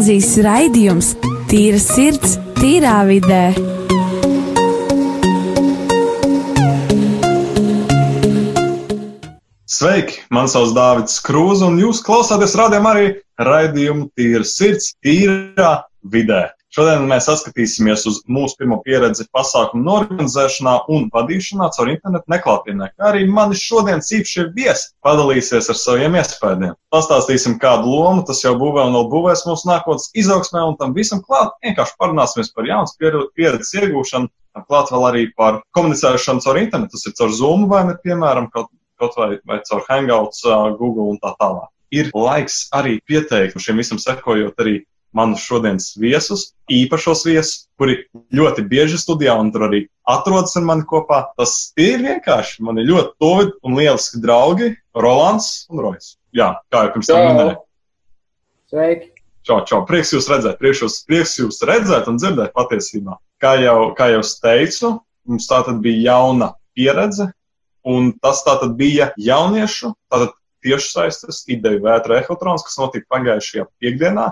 gimnāzijas raidījums Tīra sirds, tīrā vidē. Sveiki! Man sauc Dārvids Krūze, un jūs klausāties rādījumā arī raidījumu Tīra sirds, tīrā vidē. Šodien mēs atskatīsimies uz mūsu pirmo pieredzi pasākumu norganizēšanā un vadīšanā caur internetu neklātienē, kā arī mani šodienas īpašie viesi padalīsies ar saviem iespējām. Pastāstīsim, kādu lomu tas jau būvē un vēl būvēs mūsu nākotnes izaugsmē, un tam visam klāt vienkārši parunāsimies par jaunas pieredzes iegūšanu, klāt vēl arī par komunicēšanu caur internetu, tas ir caur Zoom vai ne, piemēram, kaut, kaut vai, vai caur Hangouts, Google un tā tālāk. Ir laiks arī pieteikt, šiem visam sekojot arī manus šodienas viesus, īpašos viesus, kuri ļoti bieži studijā un tur arī atrodas ar mani kopā. Tas ir vienkārši. Man ir ļoti tuvi un lieliski draugi Rolands un Rojas. Jā, kā jau pirms tam minēju. Sveiki! Čau, čau! Prieks jūs redzēt, prieks jūs, prieks jūs redzēt un dzirdēt patiesībā. Kā jau, kā jau teicu, mums tā tad bija jauna pieredze, un tas tā tad bija jauniešu, tātad tiešsaistes ideju vētra ehotrons, kas notika pagājušajā piekdienā,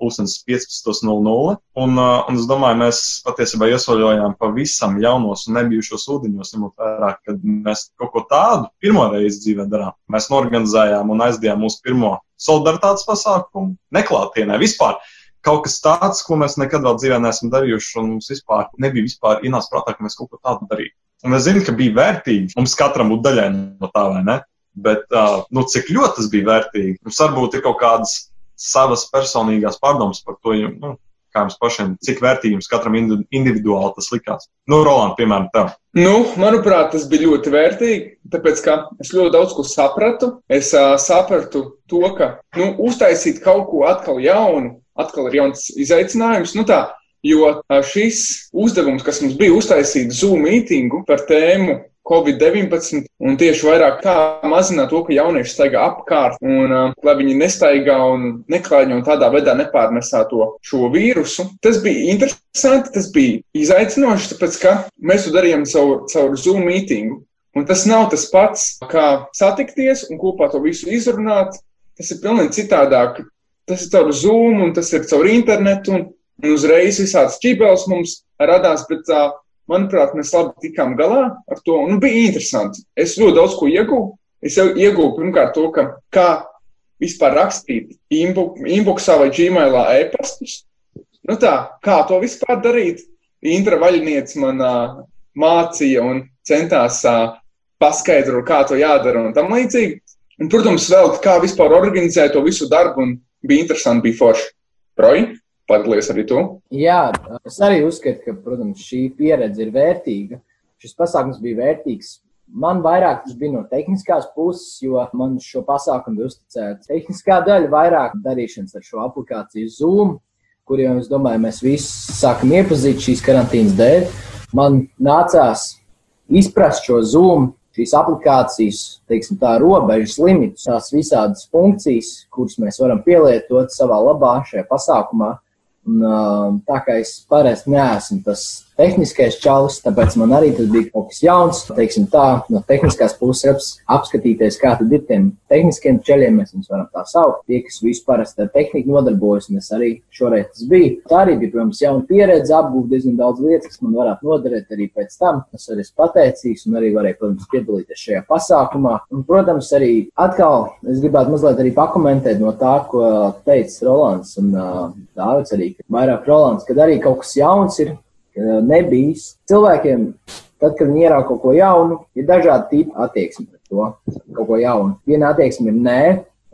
pulkstenis 15.00. Un, uh, un es domāju, mēs patiesībā iesaļojām pavisam jaunos un nebijušos ūdeņos, ņemot vērā, ka mēs kaut ko tādu pirmo reizi dzīvē darām. Mēs norganizējām un aizdījām mūsu pirmo solidaritātes pasākumu neklātienē vispār. Kaut kas tāds, ko mēs nekad vēl dzīvē neesam darījuši, un mums vispār nebija vispār ienācis prātā, ka mēs kaut ko tādu darītu. Un es zinu, ka bija vērtīgi. Mums katram būtu daļai no tā, vai ne? Bet, uh, nu, cik ļoti tas bija vērtīgi. Mums varbūt ir kaut kādas savas personīgās pārdomas par to, nu, kā jums pašiem, cik vērtīgi jums katram individuāli tas likās. Nu, Roland, piemēram, tev. Nu, manuprāt, tas bija ļoti vērtīgi, tāpēc, ka es ļoti daudz ko sapratu. Es uh, sapratu to, ka, nu, uztaisīt kaut ko atkal jaunu, atkal ir jauns izaicinājums. Nu, tā, jo šis uzdevums, kas mums bija uztaisīt Zoom mītingu par tēmu Covid-19 un tieši vairāk kā mazināt to, ka jaunieši staigā apkārt un uh, lai viņi nestaigā un neklāņo un tādā veidā nepārnesā to šo vīrusu. Tas bija interesanti, tas bija izaicinoši, tāpēc ka mēs to darījām caur, caur Zoom mītingu. Un tas nav tas pats, kā satikties un kopā to visu izrunāt. Tas ir pilnīgi citādāk. Tas ir caur Zoom un tas ir caur internetu un, un uzreiz visāds ķībeles mums radās, bet uh, Manuprāt, mēs labi tikām galā ar to, un bija interesanti. Es ļoti daudz ko ieguvu. Es jau ieguvu pirmkārt to, ka kā vispār rakstīt inboxā vai gmailā e-pastus. Nu tā, kā to vispār darīt? Intra vaļniece man uh, mācīja un centās uh, paskaidrot, kā to jādara un tam līdzīgi. Un, protams, vēl kā vispār organizēt to visu darbu, un bija interesanti, bija forši. Proji? Padalījies arī tu? Jā, es arī uzskatu, ka, protams, šī pieredze ir vērtīga. Šis pasākums bija vērtīgs. Man vairāk tas bija no tehniskās puses, jo man šo pasākumu bija uzticēta tehniskā daļa, vairāk darīšanas ar šo aplikāciju Zoom, kuriem, es domāju, mēs visi sākam iepazīt šīs karantīnas dēļ. Man nācās izprast šo Zoom, šīs aplikācijas, teiksim, tā robežas limitus, tās visādas funkcijas, kuras mēs varam pielietot savā labā šajā pasākumā. Un, tā kā es parasti neesmu tas tehniskais čalis, tāpēc man arī tas bija kaut kas jauns. Teiksim tā, no tehniskās puses apskatīties, kā tad ir tiem tehniskiem ceļiem, mēs viņus varam tā saukt. Tie, kas vispār ar tehniku nodarbojas, un es arī šoreiz tas biju. Tā arī bija, protams, jauna pieredze, apgūt diezgan daudz lietas, kas man varētu noderēt arī pēc tam. Es arī esmu pateicīgs un arī varēju, protams, piedalīties šajā pasākumā. Un, protams, arī atkal es gribētu mazliet arī pakomentēt no tā, ko teica Rolands un uh, Dāvids arī vairāk Rolands, kad arī kaut kas jauns ir nebijis. Cilvēkiem, tad, kad viņi ierauga kaut ko jaunu, ir dažādi tipi attieksmi pret to, kaut ko jaunu. Viena attieksme ir nē,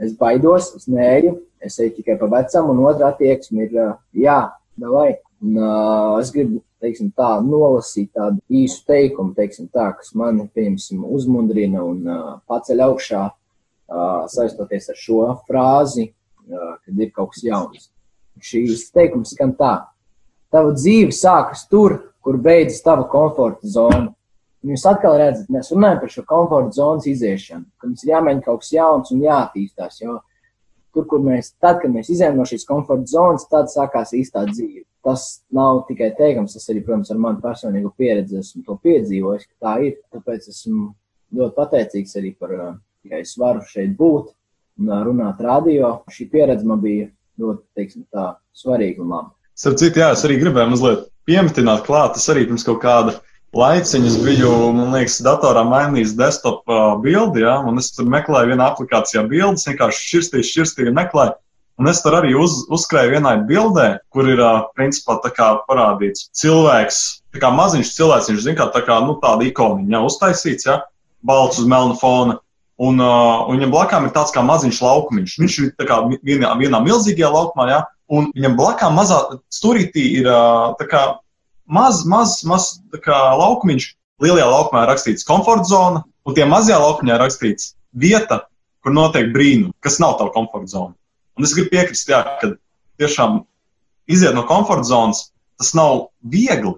es baidos, es nēju, es eju tikai pa vecam, un otra attieksme ir jā, vai. Un, uh, es gribu, teiksim, tā nolasīt tādu īsu teikumu, teiksim, tā, kas mani, piemēram, uzmundrina un uh, paceļ augšā, uh, saistoties ar šo frāzi, uh, kad ir kaut kas jauns. Šīs teikums skan tā. Tava dzīve sākas tur, kur beidzas tava komforta zona. Un jūs atkal redzat, mēs runājam par šo komforta zonas iziešanu, ka mums ir jāmēģina kaut kas jauns un jāattīstās. Jo tur, kur mēs, tad, kad mēs izējām no šīs komforta zonas, tad sākās īstā dzīve. Tas nav tikai teikums, tas arī, protams, ar manu personīgo pieredzi esmu to piedzīvojis, ka tā ir. Tāpēc esmu ļoti pateicīgs arī par, ka es varu šeit būt un runāt radio. Šī pieredze man bija ļoti, teiksim, tā svarīgi un labi. Starp citu, jā, es arī gribēju mazliet pieminēt klāt, tas arī pirms kaut kāda laiciņu es biju, man liekas, datorā mainījis desktop bildi, ja, un es tur meklēju vienā aplikācijā bildes, vienkārši šķirstīju, šķirstīju, meklēju. Un es tur arī uz, uzskrēju vienai bildē, kur ir, principā, tā kā parādīts cilvēks, tā kā maziņš cilvēks, viņš, zin, kā tā kā, nu, tāda ikoniņa, ja, uztaisīts, ja, balts uz melna fona. Un, uh, un viņam blakām ir tāds kā maziņš laukumiņš. Viņš ir tā kā vienā, vienā milzīgajā laukumā, ja, un viņam blakām mazā stūrītī ir kā maz, maz, maz laukumiņš. Lielajā laukumā ir rakstīts komforta zona, un tie mazajā laukumā ir rakstīts vieta, kur notiek brīnumi, kas nav tava komforta zona. Un es gribu piekrist, jā, ka tiešām iziet no komforta zonas tas nav viegli,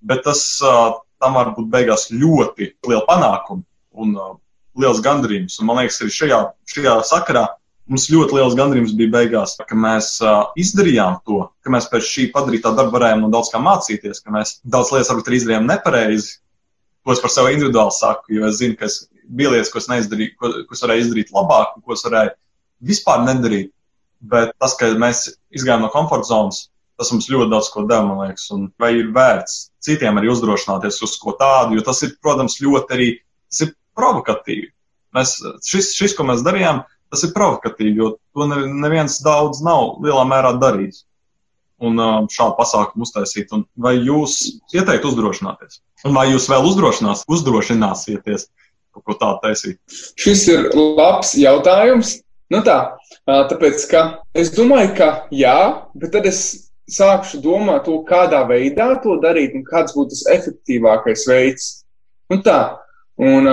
bet tas uh, tam var būt beigās ļoti liela panākuma un uh, liels gandarījums. Un man liekas, arī šajā, šajā sakarā Mums ļoti liels gandrījums bija beigās, ka mēs izdarījām to, ka mēs pēc šī padarītā darba varējām no daudz kā mācīties, ka mēs daudz lietas varbūt arī izdarījām nepareizi. Ko es par sevi individuāli saku, jo es zinu, ka es, bija lietas, ko es neizdarīju, ko, ko es varēju izdarīt labāk, ko es varēju vispār nedarīt. Bet tas, ka mēs izgājām no komforta zonas, tas mums ļoti daudz ko deva, man liekas, un vai ir vērts citiem arī uzdrošināties uz ko tādu, jo tas ir, protams, ļoti arī provokatīvi. Mēs, šis, šis, ko mēs darījām, tas ir provokatīvi, jo to neviens daudz nav lielā mērā darījis. Un šādu pasākumu uztaisīt, un vai jūs ieteikt uzdrošināties? Un vai jūs vēl uzdrošinās, uzdrošināsieties kaut ko tādu taisīt? Šis ir labs jautājums. Nu tā, tāpēc, ka es domāju, ka jā, bet tad es sākšu domāt to, kādā veidā to darīt un kāds būtu tas efektīvākais veids. Nu tā, un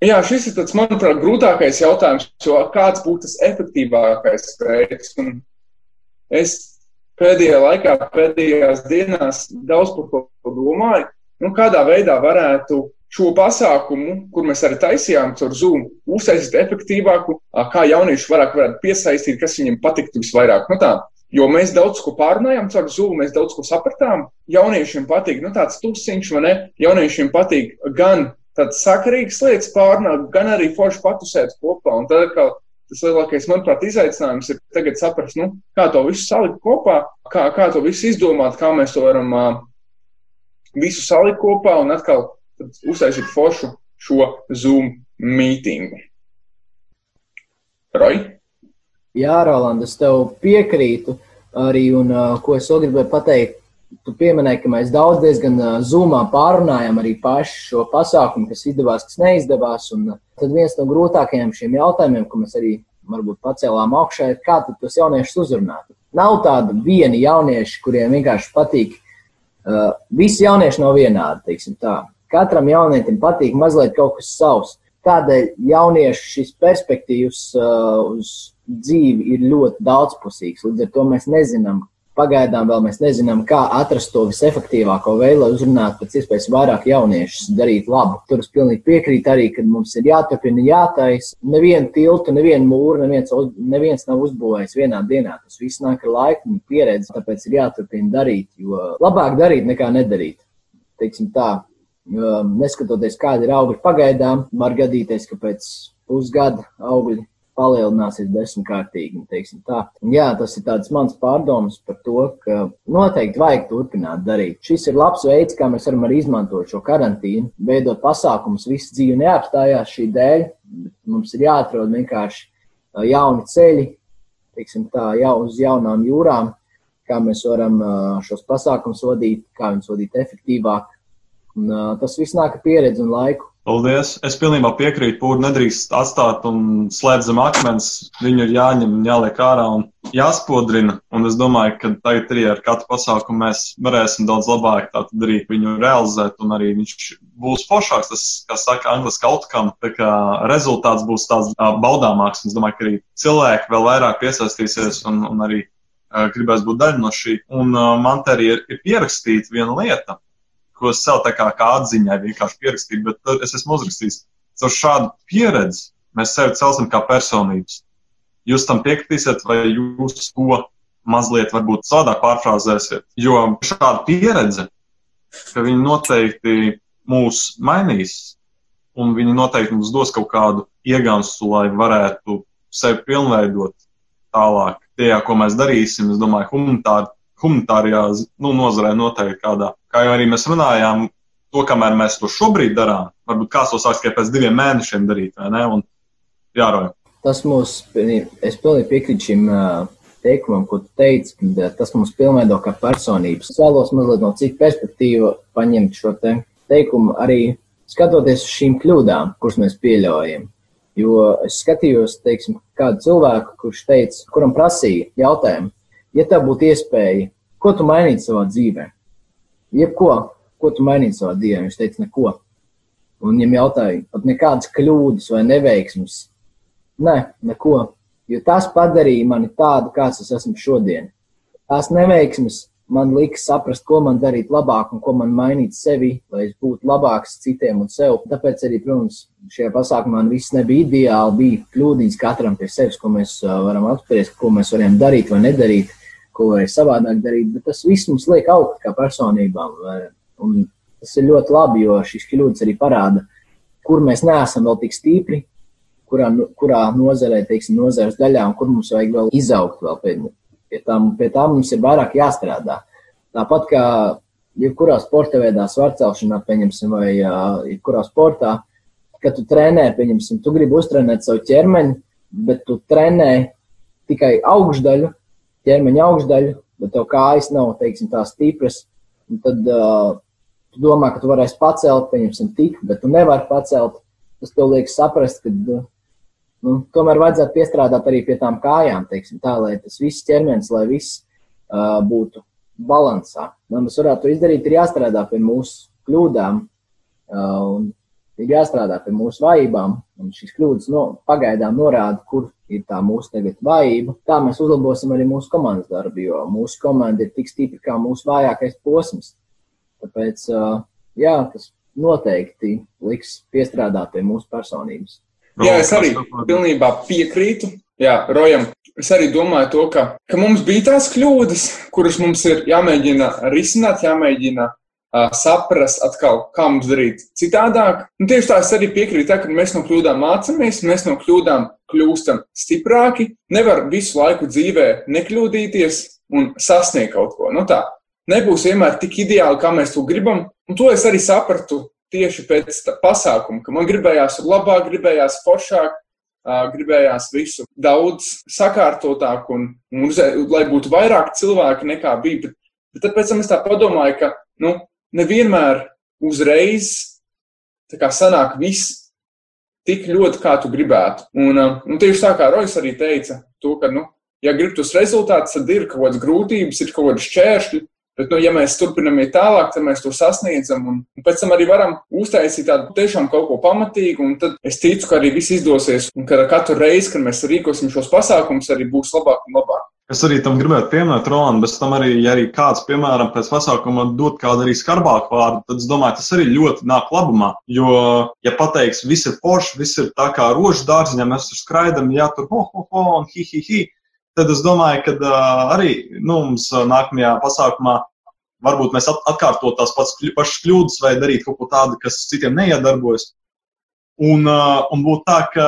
Jā, šis ir tāds, manuprāt, grūtākais jautājums, jo kāds būtu tas efektīvākais veids. Un es pēdējā laikā, pēdējās dienās daudz par to domāju, nu, kādā veidā varētu šo pasākumu, kur mēs arī taisījām caur Zoom, uztaisīt efektīvāku, kā jaunieši vairāk varētu piesaistīt, kas viņiem patiktu visvairāk. Nu, tā, Jo mēs daudz ko pārunājām caur Zoom, mēs daudz ko sapratām. Jauniešiem patīk, nu, tāds tusiņš, vai ne? Jauniešiem patīk gan tādas sakarīgas lietas pārnāk, gan arī forši patusēt kopā. Un tad, kā tas lielākais, manuprāt, izaicinājums ir tagad saprast, nu, kā to visu salikt kopā, kā, kā to visu izdomāt, kā mēs to varam uh, visu salikt kopā un atkal uztaisīt foršu šo Zoom mītingu. Roy? Jā, Roland, es tev piekrītu arī, un uh, ko es vēl gribēju pateikt, tu pieminēji, ka mēs daudz diezgan zumā pārunājām arī pašu šo pasākumu, kas izdevās, kas neizdevās. Un tad viens no grūtākajiem šiem jautājumiem, ko mēs arī varbūt pacēlām augšā, ir kā tos jauniešus uzrunāt. Nav tāda viena jaunieša, kuriem vienkārši patīk. Uh, visi jaunieši nav vienādi, teiksim tā. Katram jaunietim patīk mazliet kaut kas savs. Tādēļ jauniešu šis perspektīvas uh, uz dzīvi ir ļoti daudzpusīgs. Līdz ar to mēs nezinām, Pagaidām vēl mēs nezinām, kā atrast to visefektīvāko veidu, lai uzrunātu pēc iespējas vairāk jauniešus, darīt labu. Tur es pilnīgi piekrītu arī, ka mums ir jāturpina, jātaisa. Nevienu tiltu, nevienu mūru, neviens, neviens nav uzbūvējis vienā dienā. Tas viss nāk ar laiku un pieredzi, tāpēc ir jāturpina darīt, jo labāk darīt nekā nedarīt. Teiksim tā, neskatoties, kādi ir augļi pagaidām, var gadīties, ka pēc pusgada augļi palielināsies desmitkārtīgi. Jā, tas ir tāds mans pārdoms par to, ka noteikti vajag turpināt darīt. Šis ir labs veids, kā mēs varam arī izmantot šo karantīnu, veidot pasākumus. Visu dzīvi neapstājās šī dēļ. Mums ir jāatrod vienkārši jauni ceļi, teiksim, tā, jau uz jaunām jūrām, kā mēs varam šos pasākumus vadīt, kā viņus vadīt efektīvāk. Un, tas viss nāk ar pieredzi un laiku. Paldies! Es pilnībā piekrītu, pūri nedrīkst atstāt un slēpt zem akmens. Viņu ir jāņem un jāliek ārā un jāspodrina. Un es domāju, ka tagad arī ar katru pasākumu mēs varēsim daudz labāk tātad arī viņu realizēt un arī viņš būs foršāks. Tas, kā saka, angliski outcome, tā kā rezultāts būs tāds baudāmāks. Es domāju, ka arī cilvēki vēl vairāk piesaistīsies un, un arī gribēs būt daļa no šī. Un uh, man te arī ir, ir pierakstīta viena lieta ko es sev tā kā, kā atziņai vienkārši pierakstīju, bet es esmu uzrakstījis. Ar šādu pieredzi mēs sevi celsim kā personības. Jūs tam piekritīsiet, vai jūs to mazliet varbūt savādāk pārfrāzēsiet. Jo šāda pieredze, ka viņi noteikti mūs mainīs, un viņi noteikti mums dos kaut kādu iegānstu, lai varētu sevi pilnveidot, tālāk tajā, ko mēs darīsim. Es domāju, humanitāri, humanitārijā nu, nozarē noteikti kādā. Kā jau arī mēs runājām, to, kamēr mēs to šobrīd darām, varbūt kāds to sāks tikai pēc diviem mēnešiem darīt, vai ne? Un jāroja. Tas mums, es pilnīgi piekrītu šim teikumam, ko tu teici, tas mums pilnveido kā personības. Es vēlos mazliet no citu perspektīvu paņemt šo te teikumu arī skatoties uz šīm kļūdām, kuras mēs pieļaujam. Jo es skatījos, teiksim, kādu cilvēku, kurš teica, kuram prasīja jautājumu, ja tev būtu iespēja, ko tu mainītu savā dzīvē? Jebko, ko tu mainītu savā dzīvē? Viņš teica, neko. Un viņam jautāja, pat nekādas kļūdas vai neveiksmes. Nē, neko. Jo tas padarīja mani tādu, kāds es esmu šodien. Tās neveiksmes man liks saprast, ko man darīt labāk un ko man mainīt sevi, lai es būtu labāks citiem un sev. Tāpēc arī, protams, šajā pasākumā viss nebija ideāli, bija kļūdīgs katram pie sevis, ko mēs varam apspriest, ko mēs varam darīt vai nedarīt, ko varēja savādāk darīt, bet tas viss mums liek augt kā personībām. Un tas ir ļoti labi, jo šīs kļūdas arī parāda, kur mēs neesam vēl tik stipri, kurā, kurā nozarē, teiksim, nozares daļā, un kur mums vajag vēl izaugt vēl pēc Pie tā, pie tā mums ir vairāk jāstrādā. Tāpat kā jebkurā sporta veidā, svarcelšanā, pieņemsim, vai jebkurā sportā, kad tu trenē, pieņemsim, tu gribi uztrenēt savu ķermeni, bet tu trenē tikai augšdaļu, ķermeņa augšdaļu, bet tev kājas nav, teiksim, tā stipras, tad uh, tu domā, ka tu varēsi pacelt, pieņemsim, tik, bet tu nevari pacelt. Tas tev liek saprast, ka uh, nu, tomēr vajadzētu piestrādāt arī pie tām kājām, teiksim, tā, lai tas viss ķermenis, lai viss uh, būtu balansā. Lai mēs varētu to izdarīt, ir jāstrādā pie mūsu kļūdām, uh, un ir jāstrādā pie mūsu vājībām, un šīs kļūdas no, pagaidām norāda, kur ir tā mūsu tagad vājība. Tā mēs uzlabosim arī mūsu komandas darbu, jo mūsu komanda ir tik stipra kā mūsu vājākais posms. Tāpēc, jā, tas noteikti liks piestrādāt pie mūsu personības. Jā, es arī pilnībā piekrītu. Jā, Rojam, es arī domāju to, ka, ka mums bija tās kļūdas, kuras mums ir jāmēģina risināt, jāmēģina saprast atkal, kā mums darīt citādāk. Un tieši tā es arī piekrītu, tā, ka mēs no kļūdām mācāmies, mēs no kļūdām kļūstam stiprāki. Nevar visu laiku dzīvē nekļūdīties un sasniegt kaut ko. Nu tā, nebūs vienmēr tik ideāli, kā mēs to gribam. Un to es arī sapratu tieši pēc pasākuma, ka man gribējās labāk, gribējās foršāk, gribējās visu daudz sakārtotāk un, un lai būtu vairāk cilvēku nekā bija. Bet, bet pēc tam es tā padomāju, ka nu, nevienmēr uzreiz tā kā sanāk viss tik ļoti, kā tu gribētu. Un, un tieši tā kā Rojas arī teica, to, ka, nu, ja grib tos rezultātus, tad ir kaut kādas grūtības, ir kaut kādi šķēršļi, Bet, nu, ja mēs turpinām iet tālāk, tad mēs to sasniedzam. Un, un pēc tam arī varam uztaisīt tādu tiešām kaut ko pamatīgu. Un tad es ticu, ka arī viss izdosies. Un ka katru reizi, kad mēs rīkosim šos pasākumus, arī būs labāk un labāk. Es arī tam gribētu pieminēt, Roland, bet tam arī, ja arī kāds, piemēram, pēc pasākuma dod kādu arī skarbāku vārdu, tad es domāju, tas arī ļoti nāk labumā. Jo, ja pateiks, viss ir forši, viss ir tā kā rožu dārziņā, mēs tur skraidam, jā, tur ho, ho, ho, un hi, hi, hi, tad es domāju, ka uh, arī nu, mums nākamajā pasākumā varbūt mēs atkārtot tās pašas kļūdas vai darīt kaut ko tādu, kas citiem neiedarbojas. Un, uh, un būtu tā, ka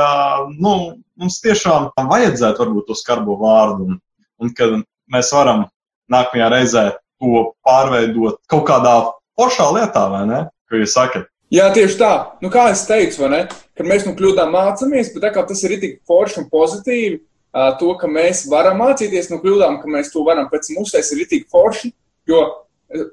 nu, mums tiešām vajadzētu varbūt to skarbo vārdu, un, ka mēs varam nākamajā reizē to pārveidot kaut kādā foršā lietā, vai ne? Ko jūs sakat? Jā, tieši tā. Nu, kā es teicu, ne, kad mēs no kļūdām mācāmies, bet tā kā tas ir tik forši un pozitīvi, to, ka mēs varam mācīties no kļūdām, ka mēs to varam pēc tas ir tik forši, jo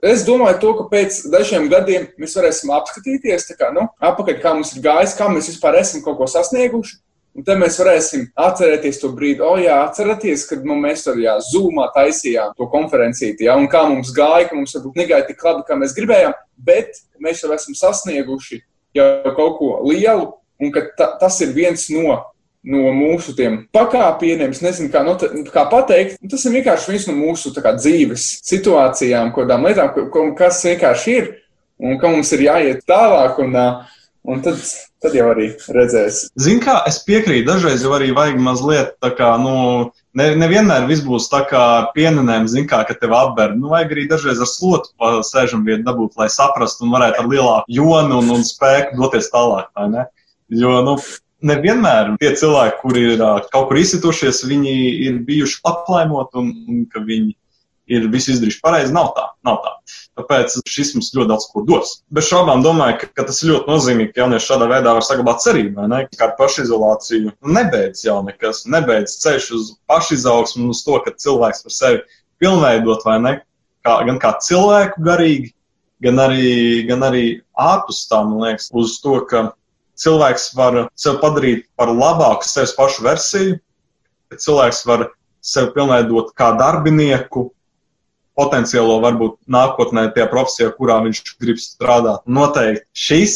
Es domāju, to, ka pēc dažiem gadiem mēs varēsim apskatīties, kā, nu, apakaļ, kā mums ir gājis, kā mēs vispār esam kaut ko sasnieguši. Un tad mēs varēsim atcerēties to brīdi, oh, jā, atcerieties, kad nu, mēs tur jā, zūmā taisījām to konferencīti, jā, un kā mums gāja, ka mums varbūt negāja tik labi, kā mēs gribējām, bet mēs jau esam sasnieguši jau kaut ko lielu, un ta, tas ir viens no no mūsu pakāpieniem. Es nezinu, kā, no, kā pateikt. Tas ir vienkārši viens no mūsu kā, dzīves situācijām, kādām lietām, ko, kas vienkārši ir un ka mums ir jāiet tālāk. Un, un tad, tad jau arī redzēs. Zini, kā es piekrītu, dažreiz jau arī vajag mazliet tā kā, nu, ne, nevienmēr viss būs tā kā pienenēm, zin kā, ka tev apber. Nu, vajag arī dažreiz ar slotu sēžam vietu dabūt, lai saprastu un varētu ar lielāku jonu un, un spēku doties tālāk, vai ne? Jo, nu, nevienmēr tie cilvēki, kuri ir kaut kur izsitušies, viņi ir bijuši aplaimot un, un ka viņi ir visu izdarījuši pareizi. Nav tā, nav tā. Tāpēc šis mums ļoti daudz ko dos. Bez šaubām domāju, ka, ka tas ir ļoti nozīmīgi, ka jaunieši šādā veidā var saglabāt cerību, ne? Kā ar pašizolāciju nebeidz jau nekas, nebeidz ceļš uz pašizaugsmu uz to, ka cilvēks var sevi pilnveidot, vai ne? Kā, gan kā cilvēku garīgi, gan arī, gan arī ārpus tā, man liekas, uz to, ka cilvēks var sevi padarīt par labāku sevis pašu versiju, ka cilvēks var sevi pilnveidot kā darbinieku, potenciālo varbūt nākotnē tajā profesijā, kurā viņš grib strādāt. Noteikti šis,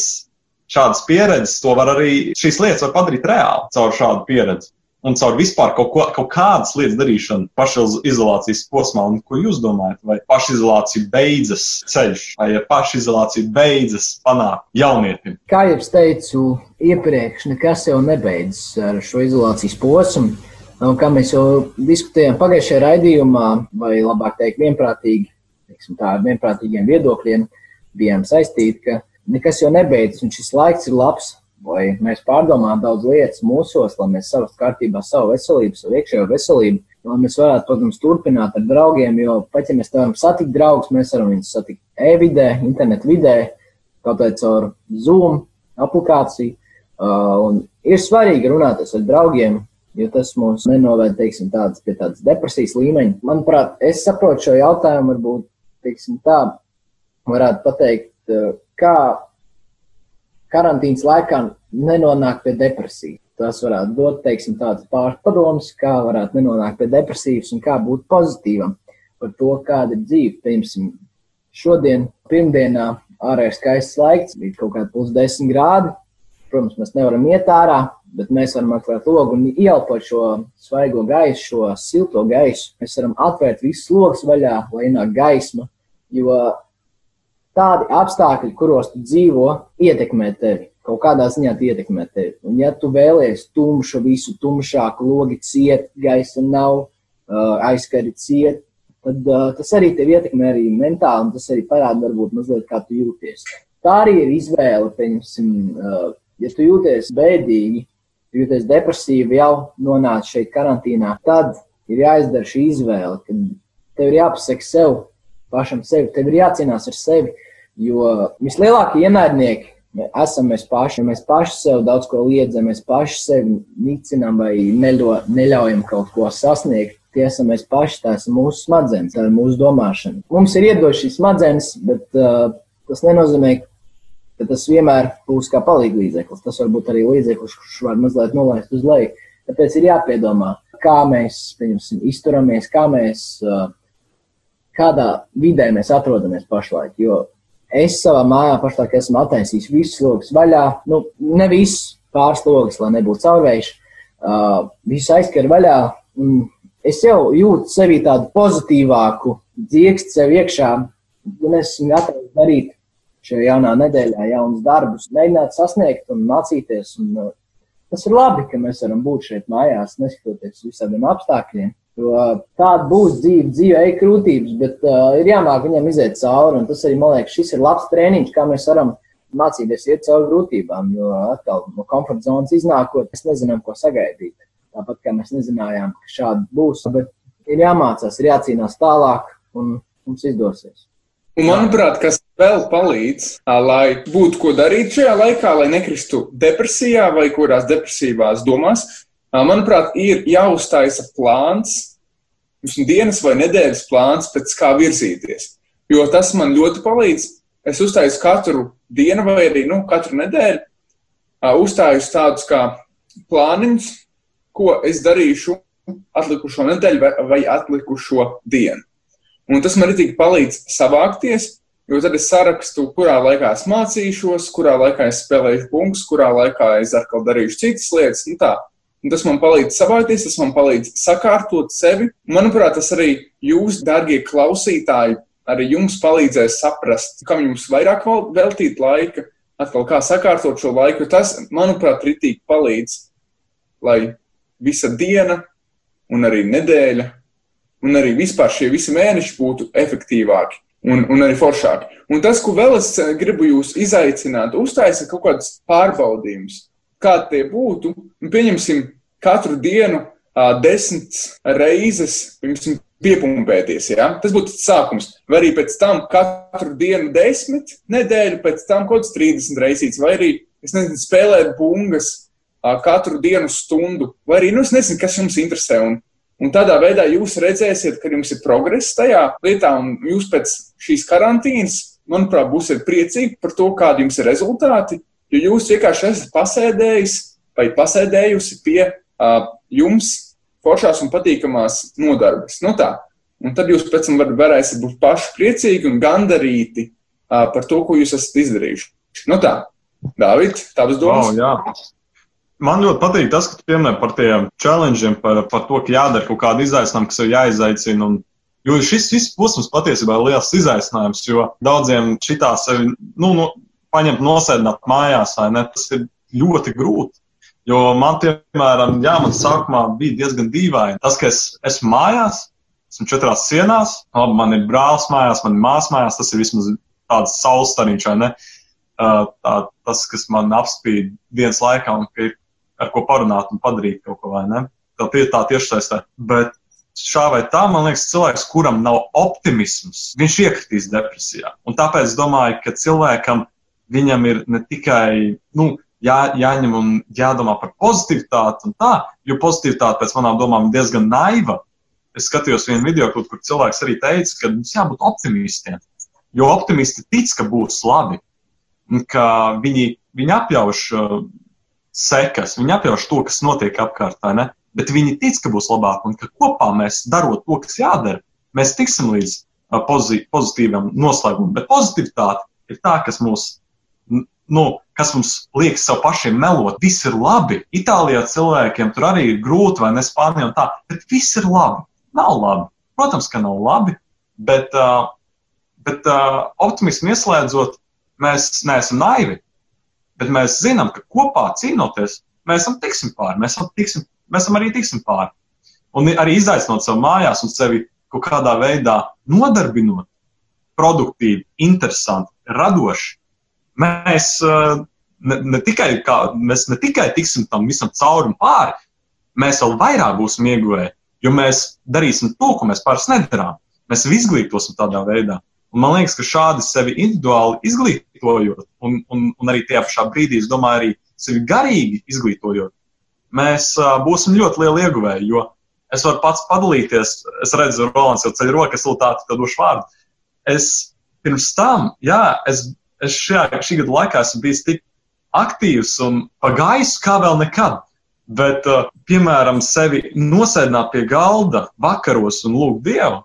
šādas pieredzes, to var arī, šīs lietas var padarīt reāli caur šādu pieredzi. Un caur vispār kaut, ko, kaut kādas lietas darīšanu pašizolācijas posmā, un ko jūs domājat, vai pašizolācija beidzas ceļš, vai pašizolācija beidzas panākt jaunietim? Kā jau teicu iepriekš, nekas jau nebeidzas ar šo izolācijas posmu. Kā mēs jau diskutējām pagājušajā raidījumā, vai labāk teikt, vienprātīgi, teiksim, tā ar vienprātīgiem viedokļiem bijām saistīti, ka nekas jau nebeidzas, un šis laiks ir labs, lai mēs pārdomājam daudz lietas mūsos, lai mēs savas kārtībā savu veselību, savu iekšējo veselību, lai mēs varētu, protams, turpināt ar draugiem, jo pat ja mēs varam satikt draugus, mēs varam viņus satikt e-vidē, internetu vidē, kaut vai caur Zoom aplikāciju. Uh, ir svarīgi runāties ar draugiem, jo tas mūs nenoved teiksim, tāds, pie tādas depresijas līmeņa. Manuprāt, es saprotu šo jautājumu, varbūt teiksim, tā, varētu pateikt, eh, kā karantīnas laikā nenonākt pie depresijas. Tas varētu dot teiksim, tādas pārpadomas, kā varētu nenonākt pie depresijas un kā būt pozitīvam par to, kāda ir dzīve. Piemēram, šodien, pirmdienā, ārējais skaists laiks, bija kaut kādi plus 10 grādi. Protams, mēs nevaram iet ārā, bet mēs varam atvērt logu un ieelpot šo svaigo gaisu, šo silto gaisu. Mēs varam atvērt visus logus vaļā, lai ienāk gaisma, jo tādi apstākļi, kuros tu dzīvo, ietekmē tevi. Kaut kādā ziņā ietekmē tevi. Un, ja tu vēlies tumšu, visu tumšāku, logi ciet, gaisa nav, aizskari ciet, tad tas arī tevi ietekmē arī mentāli, un tas arī parāda varbūt mazliet, kā tu jūties. Tā arī ir izvēle, pieņemsim, ja tu jūties bēdīgi, jūties depresīvi, jau nonāc šeit karantīnā, tad ir jāizdara šī izvēle, ka tev ir jāpasaka sev, pašam sevi, tev ir jācīnās ar sevi, jo vislielākie ienaidnieki esam mēs paši. Mēs paši sev daudz ko liedzam, mēs paši sevi nicinām vai neļo, neļaujam kaut ko sasniegt. Tie esam mēs paši, tās ir mūsu smadzenes, tā ir mūsu domāšana. Mums ir iedodas šīs smadzenes, bet uh, tas nenozīmē, ka tas vienmēr būs kā palīdzeklis. Tas var būt arī līdzeklis, kurš var mazliet nolaist uz leju. Tāpēc ir jāpiedomā, kā mēs pieņemsim, izturamies, kā mēs, kādā vidē mēs atrodamies pašlaik. Jo es savā mājā pašlaik esmu attaisījis visus logus vaļā, nu, ne visus pāris logus, lai nebūtu caurvējš, uh, visu aizskar vaļā. Es jau jūtu sevi tādu pozitīvāku, dziekstu sev iekšā, un es esmu gatavs darīt šajā jaunā nedēļā jaunus darbus, mēģināt sasniegt un mācīties. Un, uh, tas ir labi, ka mēs varam būt šeit mājās, neskatoties visādiem apstākļiem. Jo uh, tāda būs dzīve, dzīve ej krūtības, bet uh, ir jāmāk viņam iziet cauri. Tas arī, man liekas, šis ir labs treniņš, kā mēs varam mācīties iet cauri grūtībām. Jo atkal no komforta zonas iznākot, mēs nezinām, ko sagaidīt. Tāpat kā mēs nezinājām, ka šādi būs, bet ir jāmācās, ir jācīnās tālāk, un mums izdosies. Manuprāt, kas vēl palīdz, lai būtu ko darīt šajā laikā, lai nekristu depresijā vai kurās depresīvās domās, manuprāt, ir jāuztaisa plāns, dienas vai nedēļas plāns, pēc kā virzīties. Jo tas man ļoti palīdz. Es uztaisu katru dienu vai arī nu, katru nedēļu, uztaisu tādus kā plāniņus, ko es darīšu atlikušo nedēļu vai, vai atlikušo dienu. Un tas man arī palīdz savākties, jo tad es sarakstu, kurā laikā es mācīšos, kurā laikā es spēlēšu punktus, kurā laikā es atkal darīšu citas lietas. Nu tā. Un tas man palīdz savākties, tas man palīdz sakārtot sevi. Manuprāt, tas arī jūs, darbie klausītāji, arī jums palīdzēs saprast, kam jums vairāk veltīt laika, atkal kā sakārtot šo laiku. Tas, manuprāt, ritīgi palīdz, lai visa diena un arī nedēļa un arī vispār šie visi mēneši būtu efektīvāki un, un arī foršāki. Un tas, ko vēl es eh, gribu jūs izaicināt, uztaisīt kaut kādus pārbaudījumus. kādi tie būtu, pieņemsim katru dienu uh, desmit reizes, piemēram, piepumpēties. Ja? Tas būtu sākums. Vai arī pēc tam katru dienu desmit nedēļu, pēc tam kaut kāds 30 reizes, vai arī, nezinu, spēlēt bungas uh, katru dienu stundu, vai arī, nu, es nezinu, kas jums interesē. Un, un tādā veidā jūs redzēsiet, ka jums ir progress tajā lietā, un jūs pēc šīs karantīnas, manuprāt, būsiet priecīgi par to, kādi jums ir rezultāti, jo jūs vienkārši esat pasēdējis vai pasēdējusi pie uh, jums foršās un patīkamās nodarbes. Nu tā. Un tad jūs pēc tam var, varēsiet būt paši priecīgi un gandarīti uh, par to, ko jūs esat izdarījuši. Nu tā, Dāvid, tavas domas? Wow, jā. Man ļoti patīk tas, ka tu pieminēji par tiem challengeiem, par, par to, ka jādara kaut kāda izaicinājuma, kas ir jāizaicina. Un, jo šis viss posms patiesībā ir liels izaicinājums, jo daudziem šitā sevi, nu, nu paņemt nosēdināt mājās, vai ne, tas ir ļoti grūti. Jo man, piemēram, jā, man sākumā bija diezgan dīvaini. Tas, ka es esmu mājās, esmu četrās sienās, labi, man ir brālis mājās, man ir māsas mājās, tas ir vismaz tāds saules stariņš, vai ne? Uh, tā, tas, kas man apspīd dienas laikā un ka ir ar ko parunāt un padarīt kaut ko, vai ne? Tā tā tiešsaistē. Bet šā vai tā, man liekas, cilvēks, kuram nav optimisms, viņš iekritīs depresijā. Un tāpēc es domāju, ka cilvēkam viņam ir ne tikai, nu, jā, jāņem un jādomā par pozitivitāti un tā, jo pozitivitāte pēc manām domām ir diezgan naiva. Es skatījos vienu video, kur, kur cilvēks arī teica, ka mums jābūt optimistiem, jo optimisti tic, ka būs labi, un ka viņi, viņi apjauš sekas, viņi apjauš to, kas notiek apkārt, ne? Bet viņi tic, ka būs labāk, un ka kopā mēs darot to, kas jādara, mēs tiksim līdz pozitīvam noslēgumam. Bet pozitivitāte ir tā, kas mūs nu, kas mums liekas sev pašiem melot, viss ir labi. Itālijā cilvēkiem tur arī ir grūti, vai ne Spānijā, tā, bet viss ir labi. Nav labi. Protams, ka nav labi, bet, bet optimismu ieslēdzot, mēs neesam naivi. Bet mēs zinām, ka kopā cīnoties, mēs esam tiksim pāri, mēs esam, tiksim, mēs esam arī tiksim pāri. Un arī izaicinot sev mājās un sevi kaut kādā veidā nodarbinot, produktīvi, interesanti, radoši, mēs uh, ne, ne, tikai, kā, mēs ne tikai tiksim tam visam cauri un pāri, mēs vēl vairāk būsim ieguvēji, jo mēs darīsim to, ko mēs pāris nedarām. Mēs izglītosim tādā veidā. Un man liekas, ka šādi sevi individuāli izglītojot, un, un, un arī tajā pašā brīdī, es domāju, arī sevi garīgi izglītojot, mēs uh, būsim ļoti lieli ieguvēji. Jo es varu pats padalīties, es redzu, Rolands jau ceļ rokas, tādu tā došu vārdu. Es pirms tam, jā, es es šajā, šī gada laikā esmu bijis tik aktīvs un pa gaisu kā vēl nekad. Bet, uh, piemēram, sevi nosēdināt pie galda vakaros un lūgt Dievu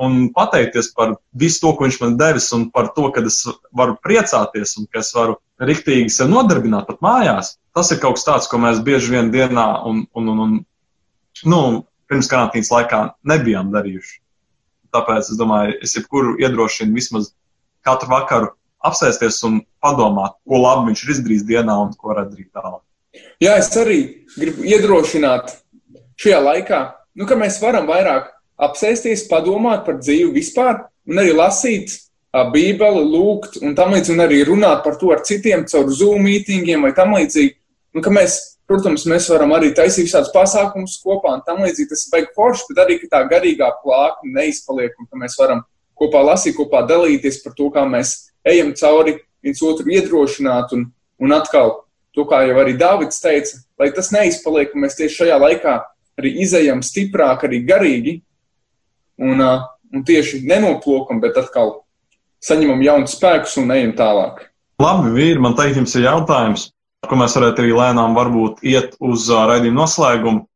un pateikties par visu to, ko Viņš man devis, un par to, ka es varu priecāties un ka es varu riktīgi sev nodarbināt pat mājās. Tas ir kaut kas tāds, ko mēs bieži vien dienā un, un, un, un nu, pirms karantīnas laikā nebijām darījuši. Tāpēc es domāju, es jebkuru iedrošinu vismaz katru vakaru apsēsties un padomāt, ko labi viņš ir izdarījis dienā un ko var darīt tālāk. Jā, es arī gribu iedrošināt šajā laikā, nu, ka mēs varam vairāk apsēsties, padomāt par dzīvi vispār un arī lasīt Bībeli, lūgt un tam līdzīgi, un arī runāt par to ar citiem caur Zoom mītīngiem vai tam līdzīgi. Un ka mēs, protams, mēs varam arī taisīt šādus pasākumus kopā un tam līdzīgi. Tas baigi forši, bet arī, ka tā garīgā plākne neizpaliek un ka mēs varam kopā lasīt, kopā dalīties par to, kā mēs ejam cauri viens otru iedrošināt un, un atkal to, kā jau arī Dāvids teica, lai tas neizpaliek, un mēs tieši šajā laikā arī izējam stiprāk, arī garīgi, un, un tieši nenoplokam, bet atkal saņemam jaunus spēkus un ejam tālāk. Labi, vīri, man teikt, jums ir jautājums, ko mēs varētu arī lēnām varbūt iet uz raidījumu noslēgumu.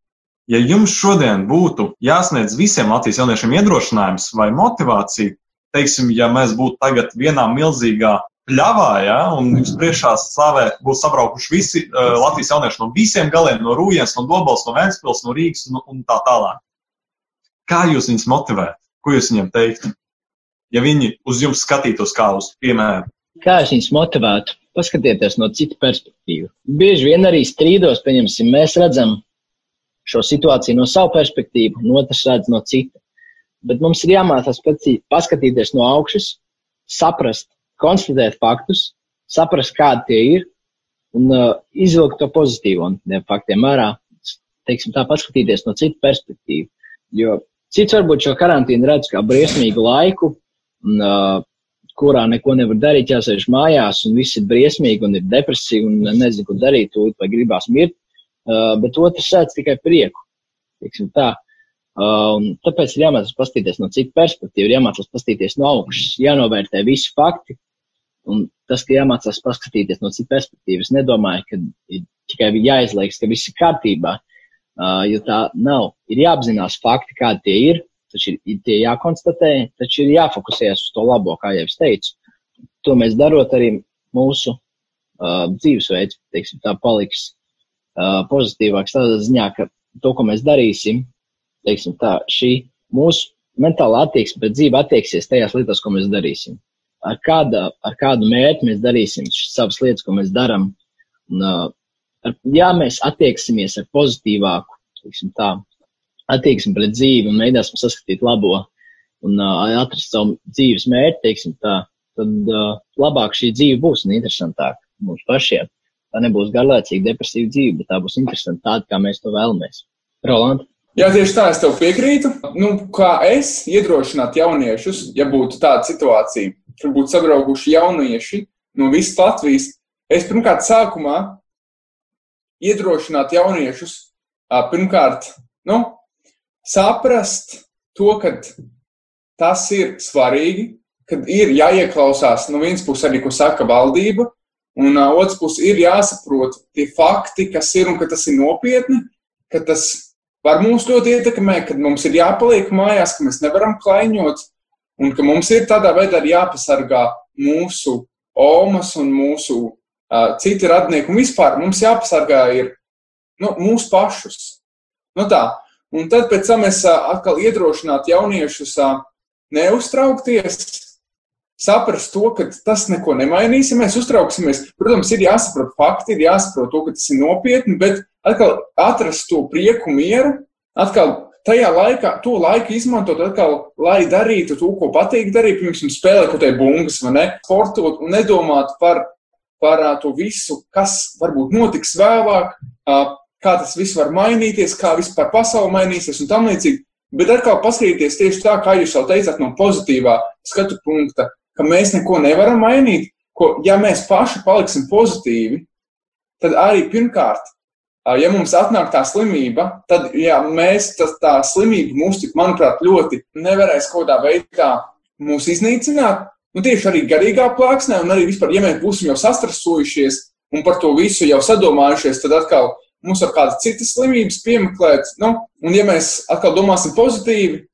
Ja jums šodien būtu jāsniedz visiem Latvijas jauniešiem iedrošinājums vai motivācija, teiksim, ja mēs būtu tagad vienā milzīgā pļavā, ja, un jums priekšā stāvē būs sabraukuši visi uh, Latvijas jaunieši no visiem galiem, no Rūjens, no Dobels, no Vēncpils, no Rīgas un, un tā tālāk. Kā jūs viņus motivētu? Ko jūs viņiem teiktu? Ja viņi uz jums skatītos kā uz piemēru. Kā es viņus motivētu? Paskatieties no citu perspektīvu. Bieži vien arī strīdos, pieņemsim, mēs redzam šo situāciju no savu perspektīvu, un otrs redz no cita bet mums ir jāmācās paskatīties no augšas, saprast, konstatēt faktus, saprast, kādi tie ir, un uh, izvilkt to pozitīvo no tiem faktiem ārā, teiksim, tā paskatīties no citu perspektīvu. Jo cits varbūt šo karantīnu redz kā briesmīgu laiku, un, uh, kurā neko nevar darīt, jāsēž mājās, un viss ir briesmīgi, un ir depresija, un nezinu, ko darīt, tūlīt vai gribās mirt. Uh, bet otrs sēdz tikai prieku. Tā. Uh, tāpēc ir jāmācās paskatīties no citu perspektīvu, ir jāmācās paskatīties no augšas, jānovērtē visi fakti. Un tas, ka jāmācās paskatīties no citu perspektīvu, es nedomāju, ka ir tikai jāizliekas, ka viss ir kārtībā, jo tā nav. Ir jāapzinās fakti, kādi tie ir, taču ir, tie jākonstatē, taču ir jāfokusējas uz to labo, kā jau es teicu. To mēs darot arī mūsu uh, dzīvesveids, teiksim, tā paliks uh, pozitīvāks tādā ziņā, ka to, ko mēs darīsim, teiksim tā, šī mūsu mentālā attieksme pret dzīvi attieksies tajās lietās, ko mēs darīsim. Ar, kāda, ar kādu mērķi mēs darīsim savas lietas, ko mēs darām. Un, uh, ja mēs attieksimies ar pozitīvāku, tā, attieksmi pret dzīvi un mēģināsim saskatīt labo un uh, atrast savu dzīves mērķi, teiksim tā, tad uh, labāk šī dzīve būs un interesantāka mums pašiem. Tā nebūs garlaicīga, depresīva dzīve, bet tā būs interesanta tāda, kā mēs to vēlamies. Roland? Jā, tieši tā, es tev piekrītu. Nu, kā es iedrošinātu jauniešus, ja būtu tāda situācija, kur būtu sabraukuši jaunieši no visas Latvijas, es pirmkārt sākumā iedrošinātu jauniešus pirmkārt nu, saprast to, ka tas ir svarīgi, kad ir jāieklausās no vienas puses arī, ko saka valdība, Un uh, otrs puses ir jāsaprot tie fakti, kas ir un ka tas ir nopietni, ka tas var mūs ļoti ietekmēt, ka mums ir jāpaliek mājās, ka mēs nevaram klaiņot un ka mums ir tādā veidā jāpasargā mūsu omas un mūsu citi radnieki. Un vispār mums jāpasargā ir nu, mūsu pašus. Nu tā. Un tad pēc tam es atkal iedrošinātu jauniešus neuztraukties, saprast to, ka tas neko nemainīs. Ja mēs uztrauksimies, protams, ir jāsaprot fakti, ir jāsaprot to, ka tas ir nopietni, bet atkal atrast to prieku, mieru, atkal tajā laikā, to laiku izmantot, atkal, lai darītu to, ko patīk darīt, piemēram, spēlēt kaut kādā bungas vai ne, sportot un nedomāt par, par to visu, kas varbūt notiks vēlāk, kā tas viss var mainīties, kā vispār pasaule mainīsies un tam līdzīgi. Bet atkal paskatīties tieši tā, kā jūs jau teicāt, no pozitīvā skatu punkta, ka mēs neko nevaram mainīt, ko, ja mēs paši paliksim pozitīvi, tad arī pirmkārt, ja mums atnāk tā slimība, tad jā, mēs, tas, tā slimība mūs, tik, manuprāt, ļoti nevarēs kaut kādā veidā mūs iznīcināt. Nu, tieši arī garīgā plāksnē, un arī vispār, ja mēs būsim jau sastrasojušies un par to visu jau sadomājušies, tad atkal mums var kādas citas slimības piemeklēt. Nu, un ja mēs atkal domāsim pozitīvi,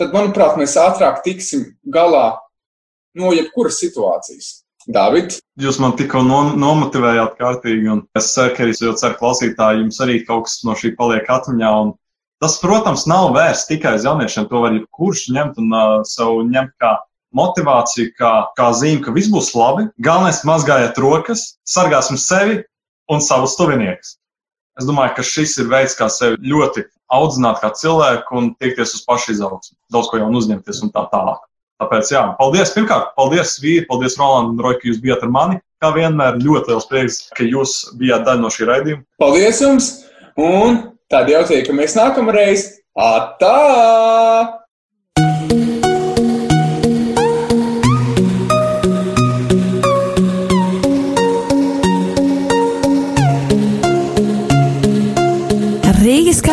tad, manuprāt, mēs ātrāk tiksim galā no jebkuras situācijas. David? Jūs man tikko no, nomotivējāt kārtīgi, un es ceru, ka arī jūs ceru klausītāji, jums arī kaut kas no šī paliek atmiņā. Un tas, protams, nav vērsts tikai uz jauniešiem. To var jebkurš ņemt un uh, sev ņemt kā motivāciju, kā, kā zīme, ka viss būs labi. Galvenais mazgājiet rokas, sargāsim sevi un savus tuviniekus. Es domāju, ka šis ir veids, kā sevi ļoti audzināt kā cilvēku un tiekties uz pašu izaugsmu, daudz ko jaunu uzņemties un tā tālāk. Tāpēc, jā, paldies. Pirmkārt, paldies, Vīri, paldies, Roland, un Roja, ka jūs bijāt ar mani. Kā vienmēr, ļoti liels prieks, ka jūs bijāt daļa no šī raidījuma. Paldies jums! Un tad jau tiekamies nākamreiz. Atā!